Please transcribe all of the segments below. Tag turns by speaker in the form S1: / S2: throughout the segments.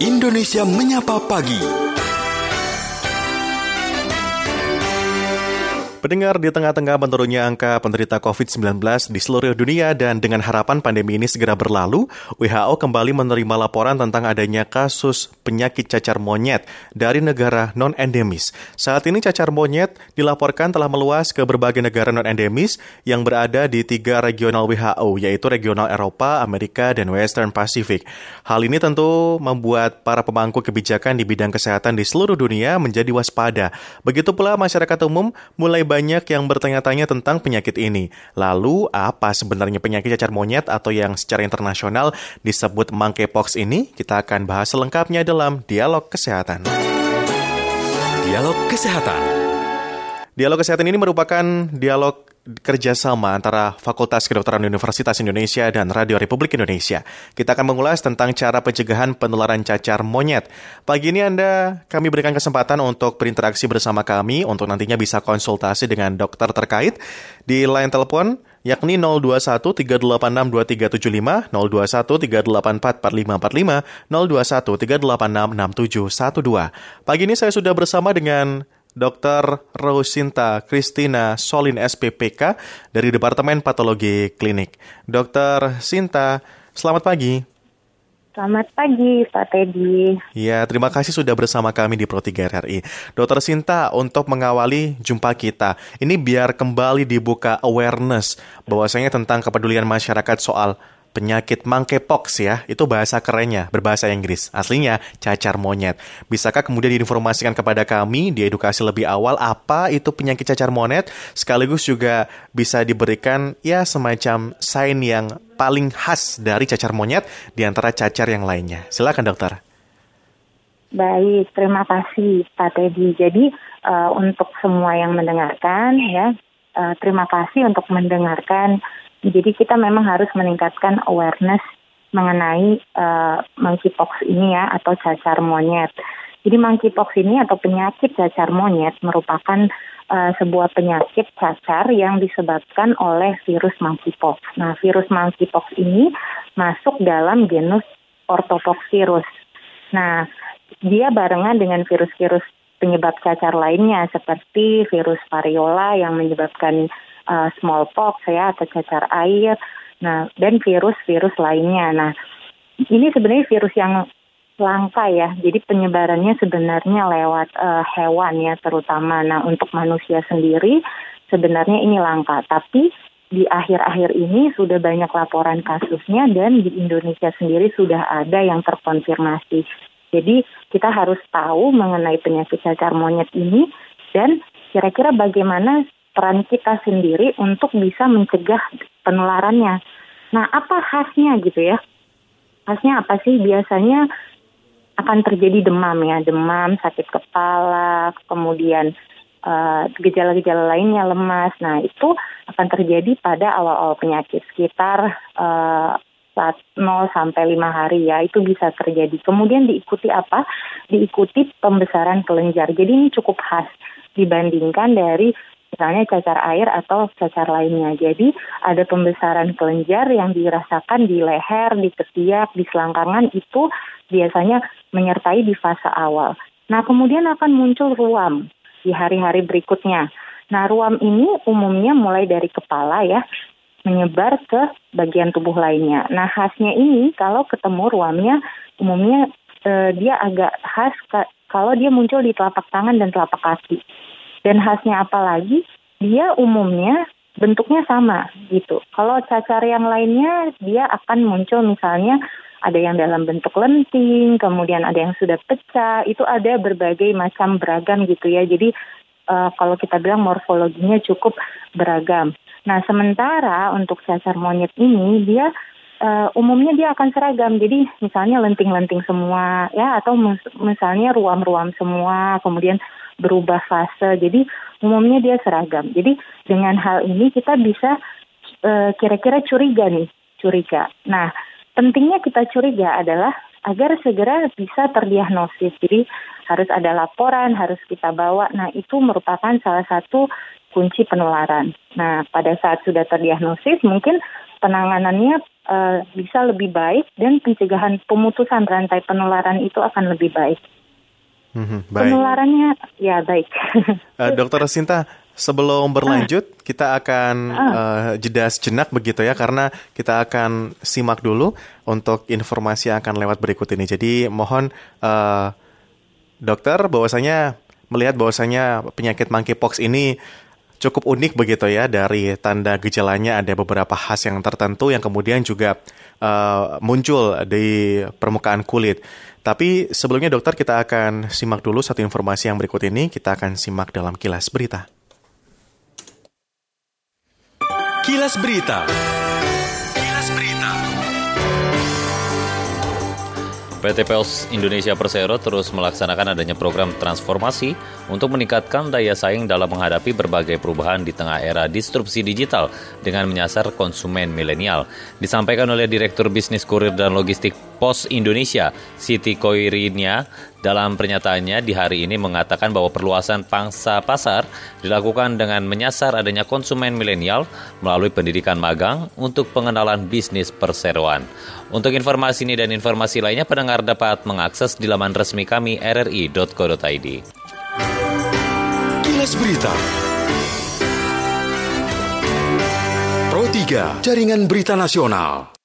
S1: Indonesia Menyapa Pagi.
S2: Pendengar di tengah-tengah menurunnya angka penderita COVID-19 di seluruh dunia dan dengan harapan pandemi ini segera berlalu, WHO kembali menerima laporan tentang adanya kasus penyakit cacar monyet dari negara non-endemis. Saat ini cacar monyet dilaporkan telah meluas ke berbagai negara non-endemis yang berada di tiga regional WHO, yaitu regional Eropa, Amerika, dan Western Pacific. Hal ini tentu membuat para pemangku kebijakan di bidang kesehatan di seluruh dunia menjadi waspada. Begitu pula masyarakat umum mulai banyak yang bertanya-tanya tentang penyakit ini. Lalu, apa sebenarnya penyakit cacar monyet atau yang secara internasional disebut monkeypox ini? Kita akan bahas selengkapnya dalam Dialog Kesehatan.
S1: Dialog Kesehatan
S2: Dialog Kesehatan ini merupakan dialog kerjasama antara Fakultas Kedokteran Universitas Indonesia dan Radio Republik Indonesia. Kita akan mengulas tentang cara pencegahan penularan cacar monyet. Pagi ini Anda kami berikan kesempatan untuk berinteraksi bersama kami untuk nantinya bisa konsultasi dengan dokter terkait di line telepon yakni 021 386 2375, 021 384 4545, 021 386 6712. Pagi ini saya sudah bersama dengan Dr. Rosinta Kristina Solin SPPK dari Departemen Patologi Klinik. Dr. Sinta, selamat pagi.
S3: Selamat pagi, Pak Teddy.
S2: Ya, terima kasih sudah bersama kami di Pro 3 RRI. Dokter Sinta, untuk mengawali jumpa kita, ini biar kembali dibuka awareness bahwasanya tentang kepedulian masyarakat soal penyakit monkeypox ya, itu bahasa kerennya, berbahasa Inggris. Aslinya cacar monyet. Bisakah kemudian diinformasikan kepada kami di edukasi lebih awal apa itu penyakit cacar monyet, sekaligus juga bisa diberikan ya semacam sign yang paling khas dari cacar monyet di antara cacar yang lainnya. Silakan dokter.
S3: Baik, terima kasih Pak Teddy. Jadi uh, untuk semua yang mendengarkan ya, uh, terima kasih untuk mendengarkan jadi kita memang harus meningkatkan awareness mengenai uh, monkeypox ini ya atau cacar monyet. Jadi monkeypox ini atau penyakit cacar monyet merupakan uh, sebuah penyakit cacar yang disebabkan oleh virus monkeypox. Nah, virus monkeypox ini masuk dalam genus orthopoxvirus. Nah, dia barengan dengan virus-virus penyebab cacar lainnya seperti virus variola yang menyebabkan uh, smallpox ya atau cacar air. Nah, dan virus-virus lainnya. Nah, ini sebenarnya virus yang langka ya. Jadi penyebarannya sebenarnya lewat uh, hewan ya terutama. Nah, untuk manusia sendiri sebenarnya ini langka. Tapi di akhir-akhir ini sudah banyak laporan kasusnya dan di Indonesia sendiri sudah ada yang terkonfirmasi. Jadi kita harus tahu mengenai penyakit cacar monyet ini dan kira-kira bagaimana peran kita sendiri untuk bisa mencegah penularannya. Nah, apa khasnya gitu ya? Khasnya apa sih? Biasanya akan terjadi demam ya, demam, sakit kepala, kemudian eh, gejala-gejala lainnya lemas. Nah, itu akan terjadi pada awal-awal penyakit sekitar uh, saat 0 sampai 5 hari ya itu bisa terjadi. Kemudian diikuti apa? Diikuti pembesaran kelenjar. Jadi ini cukup khas dibandingkan dari misalnya cacar air atau cacar lainnya. Jadi ada pembesaran kelenjar yang dirasakan di leher, di ketiak, di selangkangan itu biasanya menyertai di fase awal. Nah kemudian akan muncul ruam di hari-hari berikutnya. Nah ruam ini umumnya mulai dari kepala ya, menyebar ke bagian tubuh lainnya. Nah khasnya ini kalau ketemu ruamnya umumnya eh, dia agak khas kalau dia muncul di telapak tangan dan telapak kaki. Dan khasnya apalagi, dia umumnya bentuknya sama gitu. Kalau cacar yang lainnya, dia akan muncul misalnya ada yang dalam bentuk lenting, kemudian ada yang sudah pecah, itu ada berbagai macam beragam gitu ya. Jadi uh, kalau kita bilang morfologinya cukup beragam. Nah sementara untuk cacar monyet ini dia uh, umumnya dia akan seragam. Jadi misalnya lenting-lenting semua ya atau misalnya ruam-ruam semua, kemudian berubah fase. Jadi umumnya dia seragam. Jadi dengan hal ini kita bisa eh, kira-kira curiga nih, curiga. Nah, pentingnya kita curiga adalah agar segera bisa terdiagnosis. Jadi harus ada laporan, harus kita bawa. Nah, itu merupakan salah satu kunci penularan. Nah, pada saat sudah terdiagnosis, mungkin penanganannya uh, bisa lebih baik dan pencegahan pemutusan rantai penularan itu akan lebih baik.
S2: Hmm, baik.
S3: Penularannya ya baik.
S2: uh, Dokter Sinta, sebelum berlanjut uh. kita akan uh, jeda sejenak begitu ya karena kita akan simak dulu untuk informasi yang akan lewat berikut ini. Jadi mohon uh, dokter bahwasanya melihat bahwasanya penyakit monkeypox ini cukup unik begitu ya dari tanda gejalanya ada beberapa khas yang tertentu yang kemudian juga uh, muncul di permukaan kulit. Tapi sebelumnya dokter kita akan simak dulu satu informasi yang berikut ini kita akan simak dalam kilas berita.
S1: Kilas Berita.
S4: PT POS Indonesia Persero terus melaksanakan adanya program transformasi untuk meningkatkan daya saing dalam menghadapi berbagai perubahan di tengah era disrupsi digital dengan menyasar konsumen milenial. Disampaikan oleh Direktur Bisnis Kurir dan Logistik Pos Indonesia, Siti Koirinia, dalam pernyataannya di hari ini mengatakan bahwa perluasan pangsa pasar dilakukan dengan menyasar adanya konsumen milenial melalui pendidikan magang untuk pengenalan bisnis perseroan. Untuk informasi ini dan informasi lainnya, pendengar dapat mengakses di laman resmi kami rri.co.id.
S1: Kilas Berita Pro 3 Jaringan Berita Nasional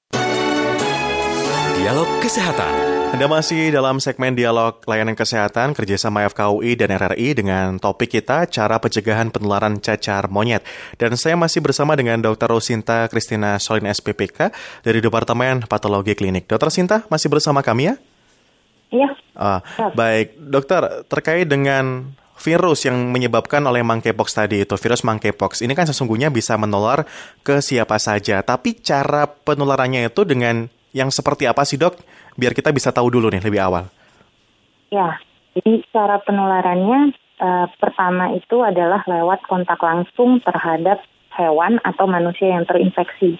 S1: Dialog Kesehatan
S2: anda masih dalam segmen dialog layanan kesehatan kerjasama FKUI dan RRI dengan topik kita cara pencegahan penularan cacar monyet. Dan saya masih bersama dengan Dr. Rosinta Kristina Solin SPPK dari Departemen Patologi Klinik. Dr. Sinta masih bersama kami ya?
S3: Iya.
S2: Uh, baik, dokter terkait dengan virus yang menyebabkan oleh monkeypox tadi itu virus monkeypox ini kan sesungguhnya bisa menular ke siapa saja tapi cara penularannya itu dengan yang seperti apa sih dok biar kita bisa tahu dulu nih lebih awal.
S3: Ya, jadi cara penularannya uh, pertama itu adalah lewat kontak langsung terhadap hewan atau manusia yang terinfeksi.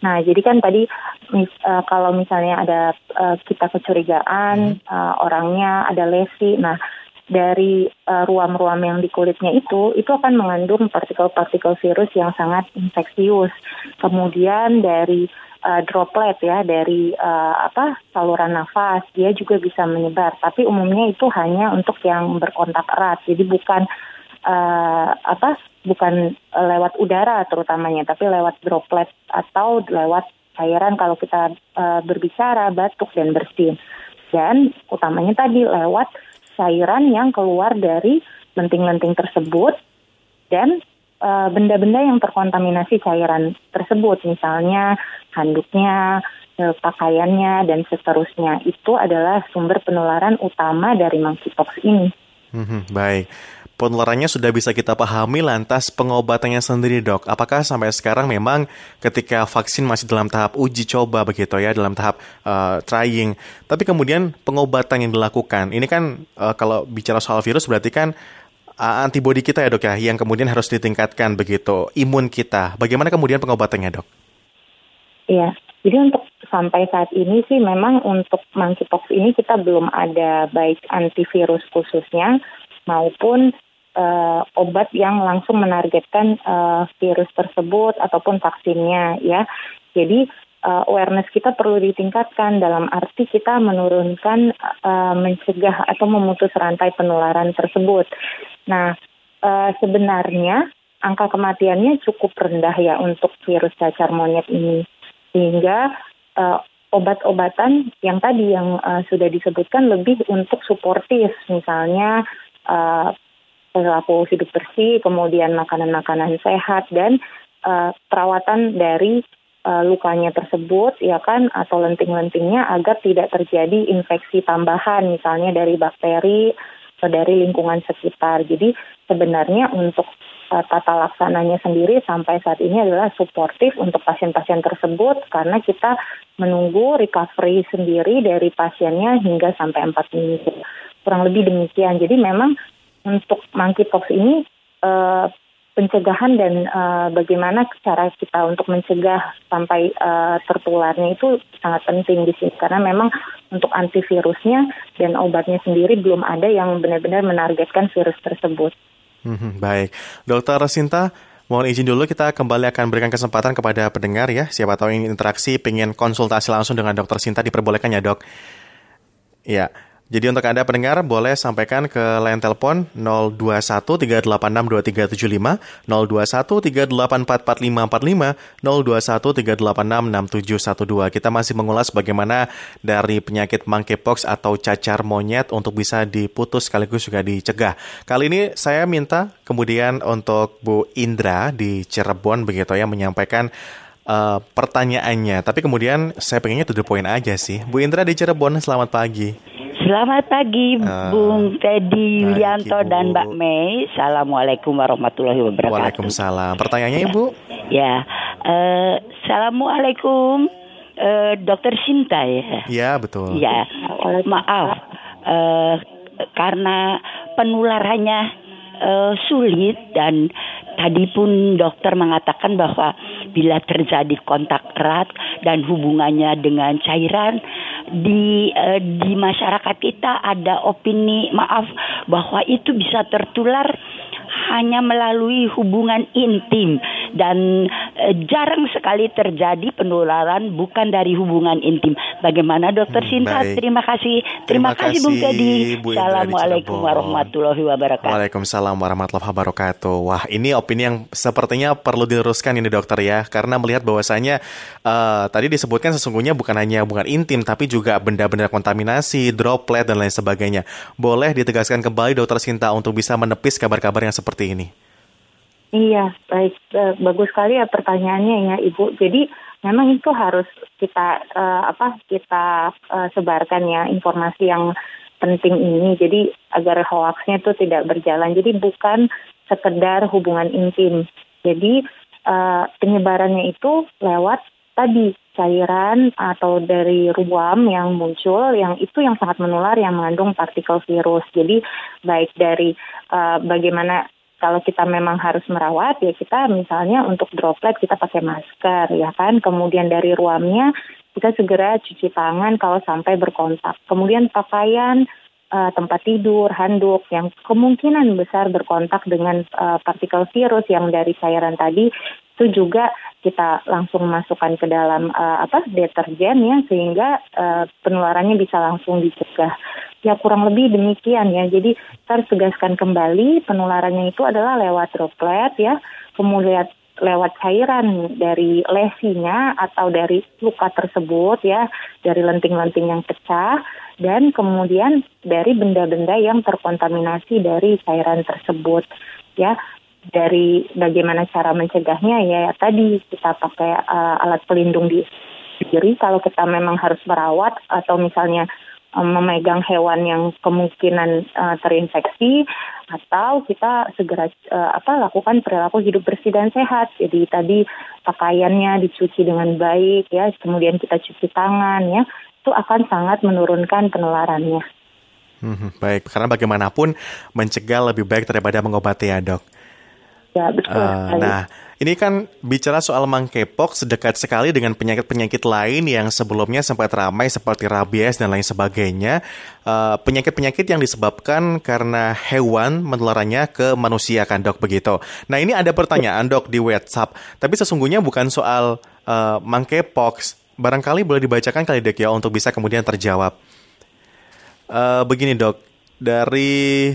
S3: Nah, jadi kan tadi mis, uh, kalau misalnya ada uh, kita kecurigaan hmm. uh, orangnya ada lesi, nah dari ruam-ruam uh, yang di kulitnya itu itu akan mengandung partikel-partikel virus yang sangat infeksius. Kemudian dari uh, droplet ya dari uh, apa saluran nafas. Dia juga bisa menyebar tapi umumnya itu hanya untuk yang berkontak erat. Jadi bukan uh, apa bukan lewat udara terutamanya tapi lewat droplet atau lewat cairan kalau kita uh, berbicara batuk dan bersin. Dan utamanya tadi lewat cairan yang keluar dari lenting-lenting tersebut dan benda-benda yang terkontaminasi cairan tersebut misalnya handuknya, eh, pakaiannya, dan seterusnya. Itu adalah sumber penularan utama dari monkeypox ini.
S2: Hmm, baik. Penularannya sudah bisa kita pahami, lantas pengobatannya sendiri dok. Apakah sampai sekarang memang ketika vaksin masih dalam tahap uji coba begitu ya, dalam tahap uh, trying. Tapi kemudian pengobatan yang dilakukan, ini kan uh, kalau bicara soal virus berarti kan uh, antibodi kita ya dok ya, yang kemudian harus ditingkatkan begitu, imun kita. Bagaimana kemudian pengobatannya dok?
S3: Iya, jadi untuk sampai saat ini sih memang untuk monkeypox ini kita belum ada baik antivirus khususnya maupun uh, obat yang langsung menargetkan uh, virus tersebut ataupun vaksinnya ya. Jadi uh, awareness kita perlu ditingkatkan dalam arti kita menurunkan uh, mencegah atau memutus rantai penularan tersebut. Nah, uh, sebenarnya angka kematiannya cukup rendah ya untuk virus cacar monyet ini sehingga uh, obat-obatan yang tadi yang uh, sudah disebutkan lebih untuk suportif misalnya uh, perilaku hidup bersih kemudian makanan-makanan sehat dan uh, perawatan dari uh, lukanya tersebut ya kan atau lenting-lentingnya agar tidak terjadi infeksi tambahan misalnya dari bakteri atau dari lingkungan sekitar jadi sebenarnya untuk uh, tata laksananya sendiri sampai saat ini adalah suportif untuk pasien-pasien tersebut karena kita menunggu recovery sendiri dari pasiennya hingga sampai 4 minggu. Kurang lebih demikian. Jadi memang untuk monkeypox ini uh, pencegahan dan uh, bagaimana cara kita untuk mencegah sampai uh, tertularnya itu sangat penting di sini karena memang untuk antivirusnya dan obatnya sendiri belum ada yang benar-benar menargetkan virus tersebut.
S2: Hmm, baik, Dokter Sinta, Mohon izin dulu kita kembali akan berikan kesempatan kepada pendengar ya. Siapa tahu ingin interaksi, pengen konsultasi langsung dengan dokter Sinta diperbolehkan ya dok. Ya, jadi untuk Anda pendengar boleh sampaikan ke line telepon 0213862375, 0213844545, 0213866712. Kita masih mengulas bagaimana dari penyakit monkeypox atau cacar monyet untuk bisa diputus sekaligus juga dicegah. Kali ini saya minta kemudian untuk Bu Indra di Cirebon begitu ya menyampaikan uh, pertanyaannya. Tapi kemudian saya pengennya to the point aja sih. Bu Indra di Cirebon, selamat pagi.
S5: Selamat pagi uh, Bung Teddy Yulianto dan Mbak Mei. Assalamualaikum warahmatullahi wabarakatuh.
S2: Waalaikumsalam. Pertanyaannya Ibu?
S5: Ya, uh, Assalamualaikum uh, Dokter Sinta ya.
S2: Ya betul.
S5: Ya, maaf uh, karena penularannya uh, sulit dan tadi pun dokter mengatakan bahwa bila terjadi kontak erat dan hubungannya dengan cairan di uh, di masyarakat kita ada opini maaf bahwa itu bisa tertular hanya melalui hubungan intim dan e, jarang sekali terjadi penularan bukan dari hubungan intim. Bagaimana Dokter hmm, Sinta? Baik. Terima kasih. Terima, Terima kasih Bung Teddy. Assalamualaikum warahmatullahi wabarakatuh.
S2: Waalaikumsalam warahmatullahi wabarakatuh. Wah, ini opini yang sepertinya perlu diluruskan ini dokter ya, karena melihat bahwasanya uh, tadi disebutkan sesungguhnya bukan hanya hubungan intim tapi juga benda-benda kontaminasi, droplet dan lain sebagainya. Boleh ditegaskan kembali dokter Sinta untuk bisa menepis kabar-kabar yang seperti ini.
S3: Iya, baik. Uh, bagus sekali ya pertanyaannya ya, Ibu. Jadi memang itu harus kita uh, apa kita uh, sebarkan ya informasi yang penting ini. Jadi agar hoaxnya itu tidak berjalan. Jadi bukan sekedar hubungan intim. Jadi uh, penyebarannya itu lewat tadi cairan atau dari ruam yang muncul yang itu yang sangat menular yang mengandung partikel virus. Jadi baik dari uh, bagaimana kalau kita memang harus merawat ya kita misalnya untuk droplet kita pakai masker ya kan? Kemudian dari ruamnya kita segera cuci tangan kalau sampai berkontak. Kemudian pakaian uh, tempat tidur handuk yang kemungkinan besar berkontak dengan uh, partikel virus yang dari cairan tadi itu juga kita langsung masukkan ke dalam uh, apa deterjen ya sehingga uh, penularannya bisa langsung dicegah Ya kurang lebih demikian ya. Jadi harus tegaskan kembali penularannya itu adalah lewat droplet ya, kemudian lewat cairan dari lesinya atau dari luka tersebut ya, dari lenting-lenting yang pecah dan kemudian dari benda-benda yang terkontaminasi dari cairan tersebut ya. Dari bagaimana cara mencegahnya ya tadi kita pakai uh, alat pelindung di diri kalau kita memang harus merawat atau misalnya memegang hewan yang kemungkinan uh, terinfeksi atau kita segera uh, apa lakukan perilaku hidup bersih dan sehat. Jadi tadi pakaiannya dicuci dengan baik ya, kemudian kita cuci tangan ya, itu akan sangat menurunkan penularannya.
S2: Hmm, baik, karena bagaimanapun mencegah lebih baik daripada mengobati ya dok.
S3: Ya betul. Uh,
S2: nah, ini kan bicara soal monkeypox dekat sekali dengan penyakit-penyakit lain yang sebelumnya sempat ramai seperti rabies dan lain sebagainya. Eh, penyakit-penyakit uh, yang disebabkan karena hewan menularannya ke manusia kan dok begitu. Nah ini ada pertanyaan dok di WhatsApp, tapi sesungguhnya bukan soal uh, monkeypox. Barangkali boleh dibacakan kali dok ya untuk bisa kemudian terjawab. Uh, begini dok, dari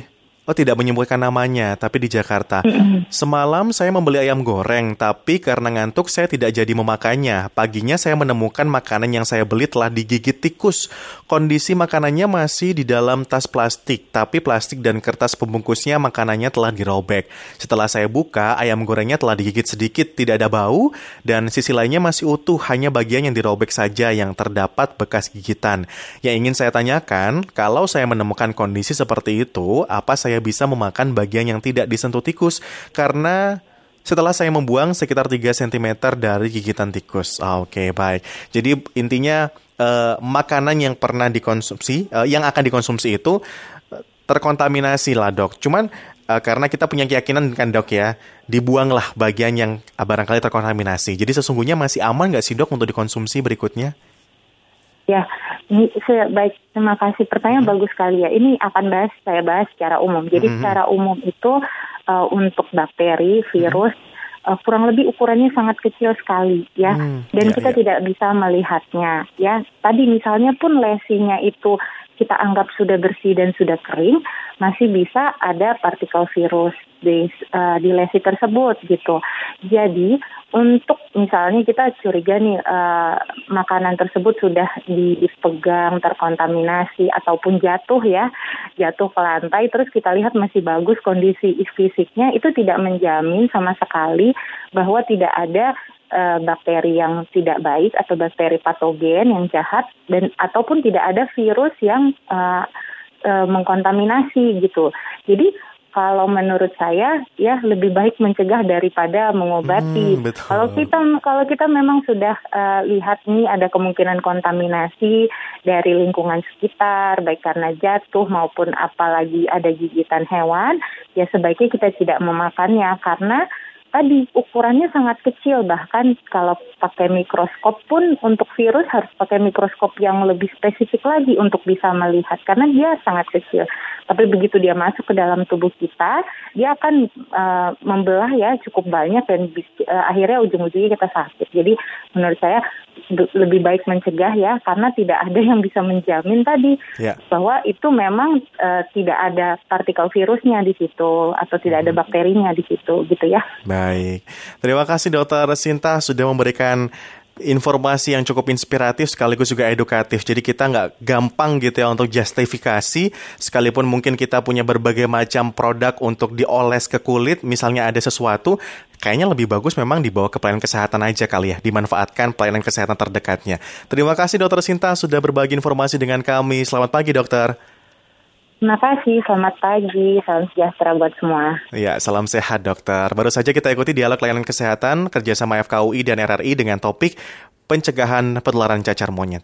S2: Oh tidak menyebutkan namanya, tapi di Jakarta. Semalam saya membeli ayam goreng, tapi karena ngantuk saya tidak jadi memakannya. Paginya saya menemukan makanan yang saya beli telah digigit tikus. Kondisi makanannya masih di dalam tas plastik, tapi plastik dan kertas pembungkusnya makanannya telah dirobek. Setelah saya buka, ayam gorengnya telah digigit sedikit, tidak ada bau, dan sisi lainnya masih utuh, hanya bagian yang dirobek saja yang terdapat bekas gigitan. Yang ingin saya tanyakan, kalau saya menemukan kondisi seperti itu, apa saya bisa memakan bagian yang tidak disentuh tikus karena setelah saya membuang sekitar 3 cm dari gigitan tikus. Ah, Oke, okay, baik. Jadi intinya uh, makanan yang pernah dikonsumsi, uh, yang akan dikonsumsi itu uh, terkontaminasi lah dok. Cuman uh, karena kita punya keyakinan kan dok ya, dibuanglah bagian yang barangkali terkontaminasi. Jadi sesungguhnya masih aman nggak sih dok untuk dikonsumsi berikutnya?
S3: Ya, ini saya, baik terima kasih. Pertanyaan hmm. bagus sekali ya. Ini akan bahas saya bahas secara umum. Jadi hmm. secara umum itu uh, untuk bakteri, virus, hmm. uh, kurang lebih ukurannya sangat kecil sekali ya
S2: Hmm,
S3: dan
S2: ya,
S3: kita
S2: ya.
S3: tidak bisa melihatnya ya tadi misalnya pun lesinya itu kita anggap sudah bersih dan sudah kering masih bisa ada partikel virus di uh, di lesi tersebut gitu jadi untuk misalnya kita curiga nih uh, makanan tersebut sudah di- dipegang terkontaminasi ataupun jatuh ya jatuh ke lantai terus kita lihat masih bagus kondisi fisiknya itu tidak menjamin sama sekali bahwa tidak ada eh, bakteri yang tidak baik atau bakteri patogen yang jahat dan ataupun tidak ada virus yang eh, mengkontaminasi gitu. Jadi kalau menurut saya ya lebih baik mencegah daripada mengobati.
S2: Hmm, betul.
S3: Kalau kita kalau kita memang sudah eh, lihat nih ada kemungkinan kontaminasi dari lingkungan sekitar baik karena jatuh maupun apalagi ada gigitan hewan, ya sebaiknya kita tidak memakannya karena tadi ukurannya sangat kecil bahkan kalau pakai mikroskop pun untuk virus harus pakai mikroskop yang lebih spesifik lagi untuk bisa melihat karena dia sangat kecil. Tapi begitu dia masuk ke dalam tubuh kita, dia akan uh, membelah ya cukup banyak dan uh, akhirnya ujung-ujungnya kita sakit. Jadi menurut saya lebih baik mencegah ya karena tidak ada yang bisa menjamin tadi
S2: Ya.
S3: bahwa itu memang uh, tidak ada partikel virusnya di situ atau tidak ada bakterinya di situ gitu ya.
S2: Baik. Terima kasih Dokter Sinta sudah memberikan informasi yang cukup inspiratif sekaligus juga edukatif. Jadi kita nggak gampang gitu ya untuk justifikasi sekalipun mungkin kita punya berbagai macam produk untuk dioles ke kulit, misalnya ada sesuatu, kayaknya lebih bagus memang dibawa ke pelayanan kesehatan aja kali ya, dimanfaatkan pelayanan kesehatan terdekatnya. Terima kasih Dokter Sinta sudah berbagi informasi dengan kami. Selamat pagi Dokter.
S3: Terima kasih, selamat pagi, salam sejahtera buat semua.
S2: Ya, salam sehat dokter. Baru saja kita ikuti dialog layanan kesehatan kerjasama FKUI dan RRI dengan topik pencegahan penularan cacar monyet.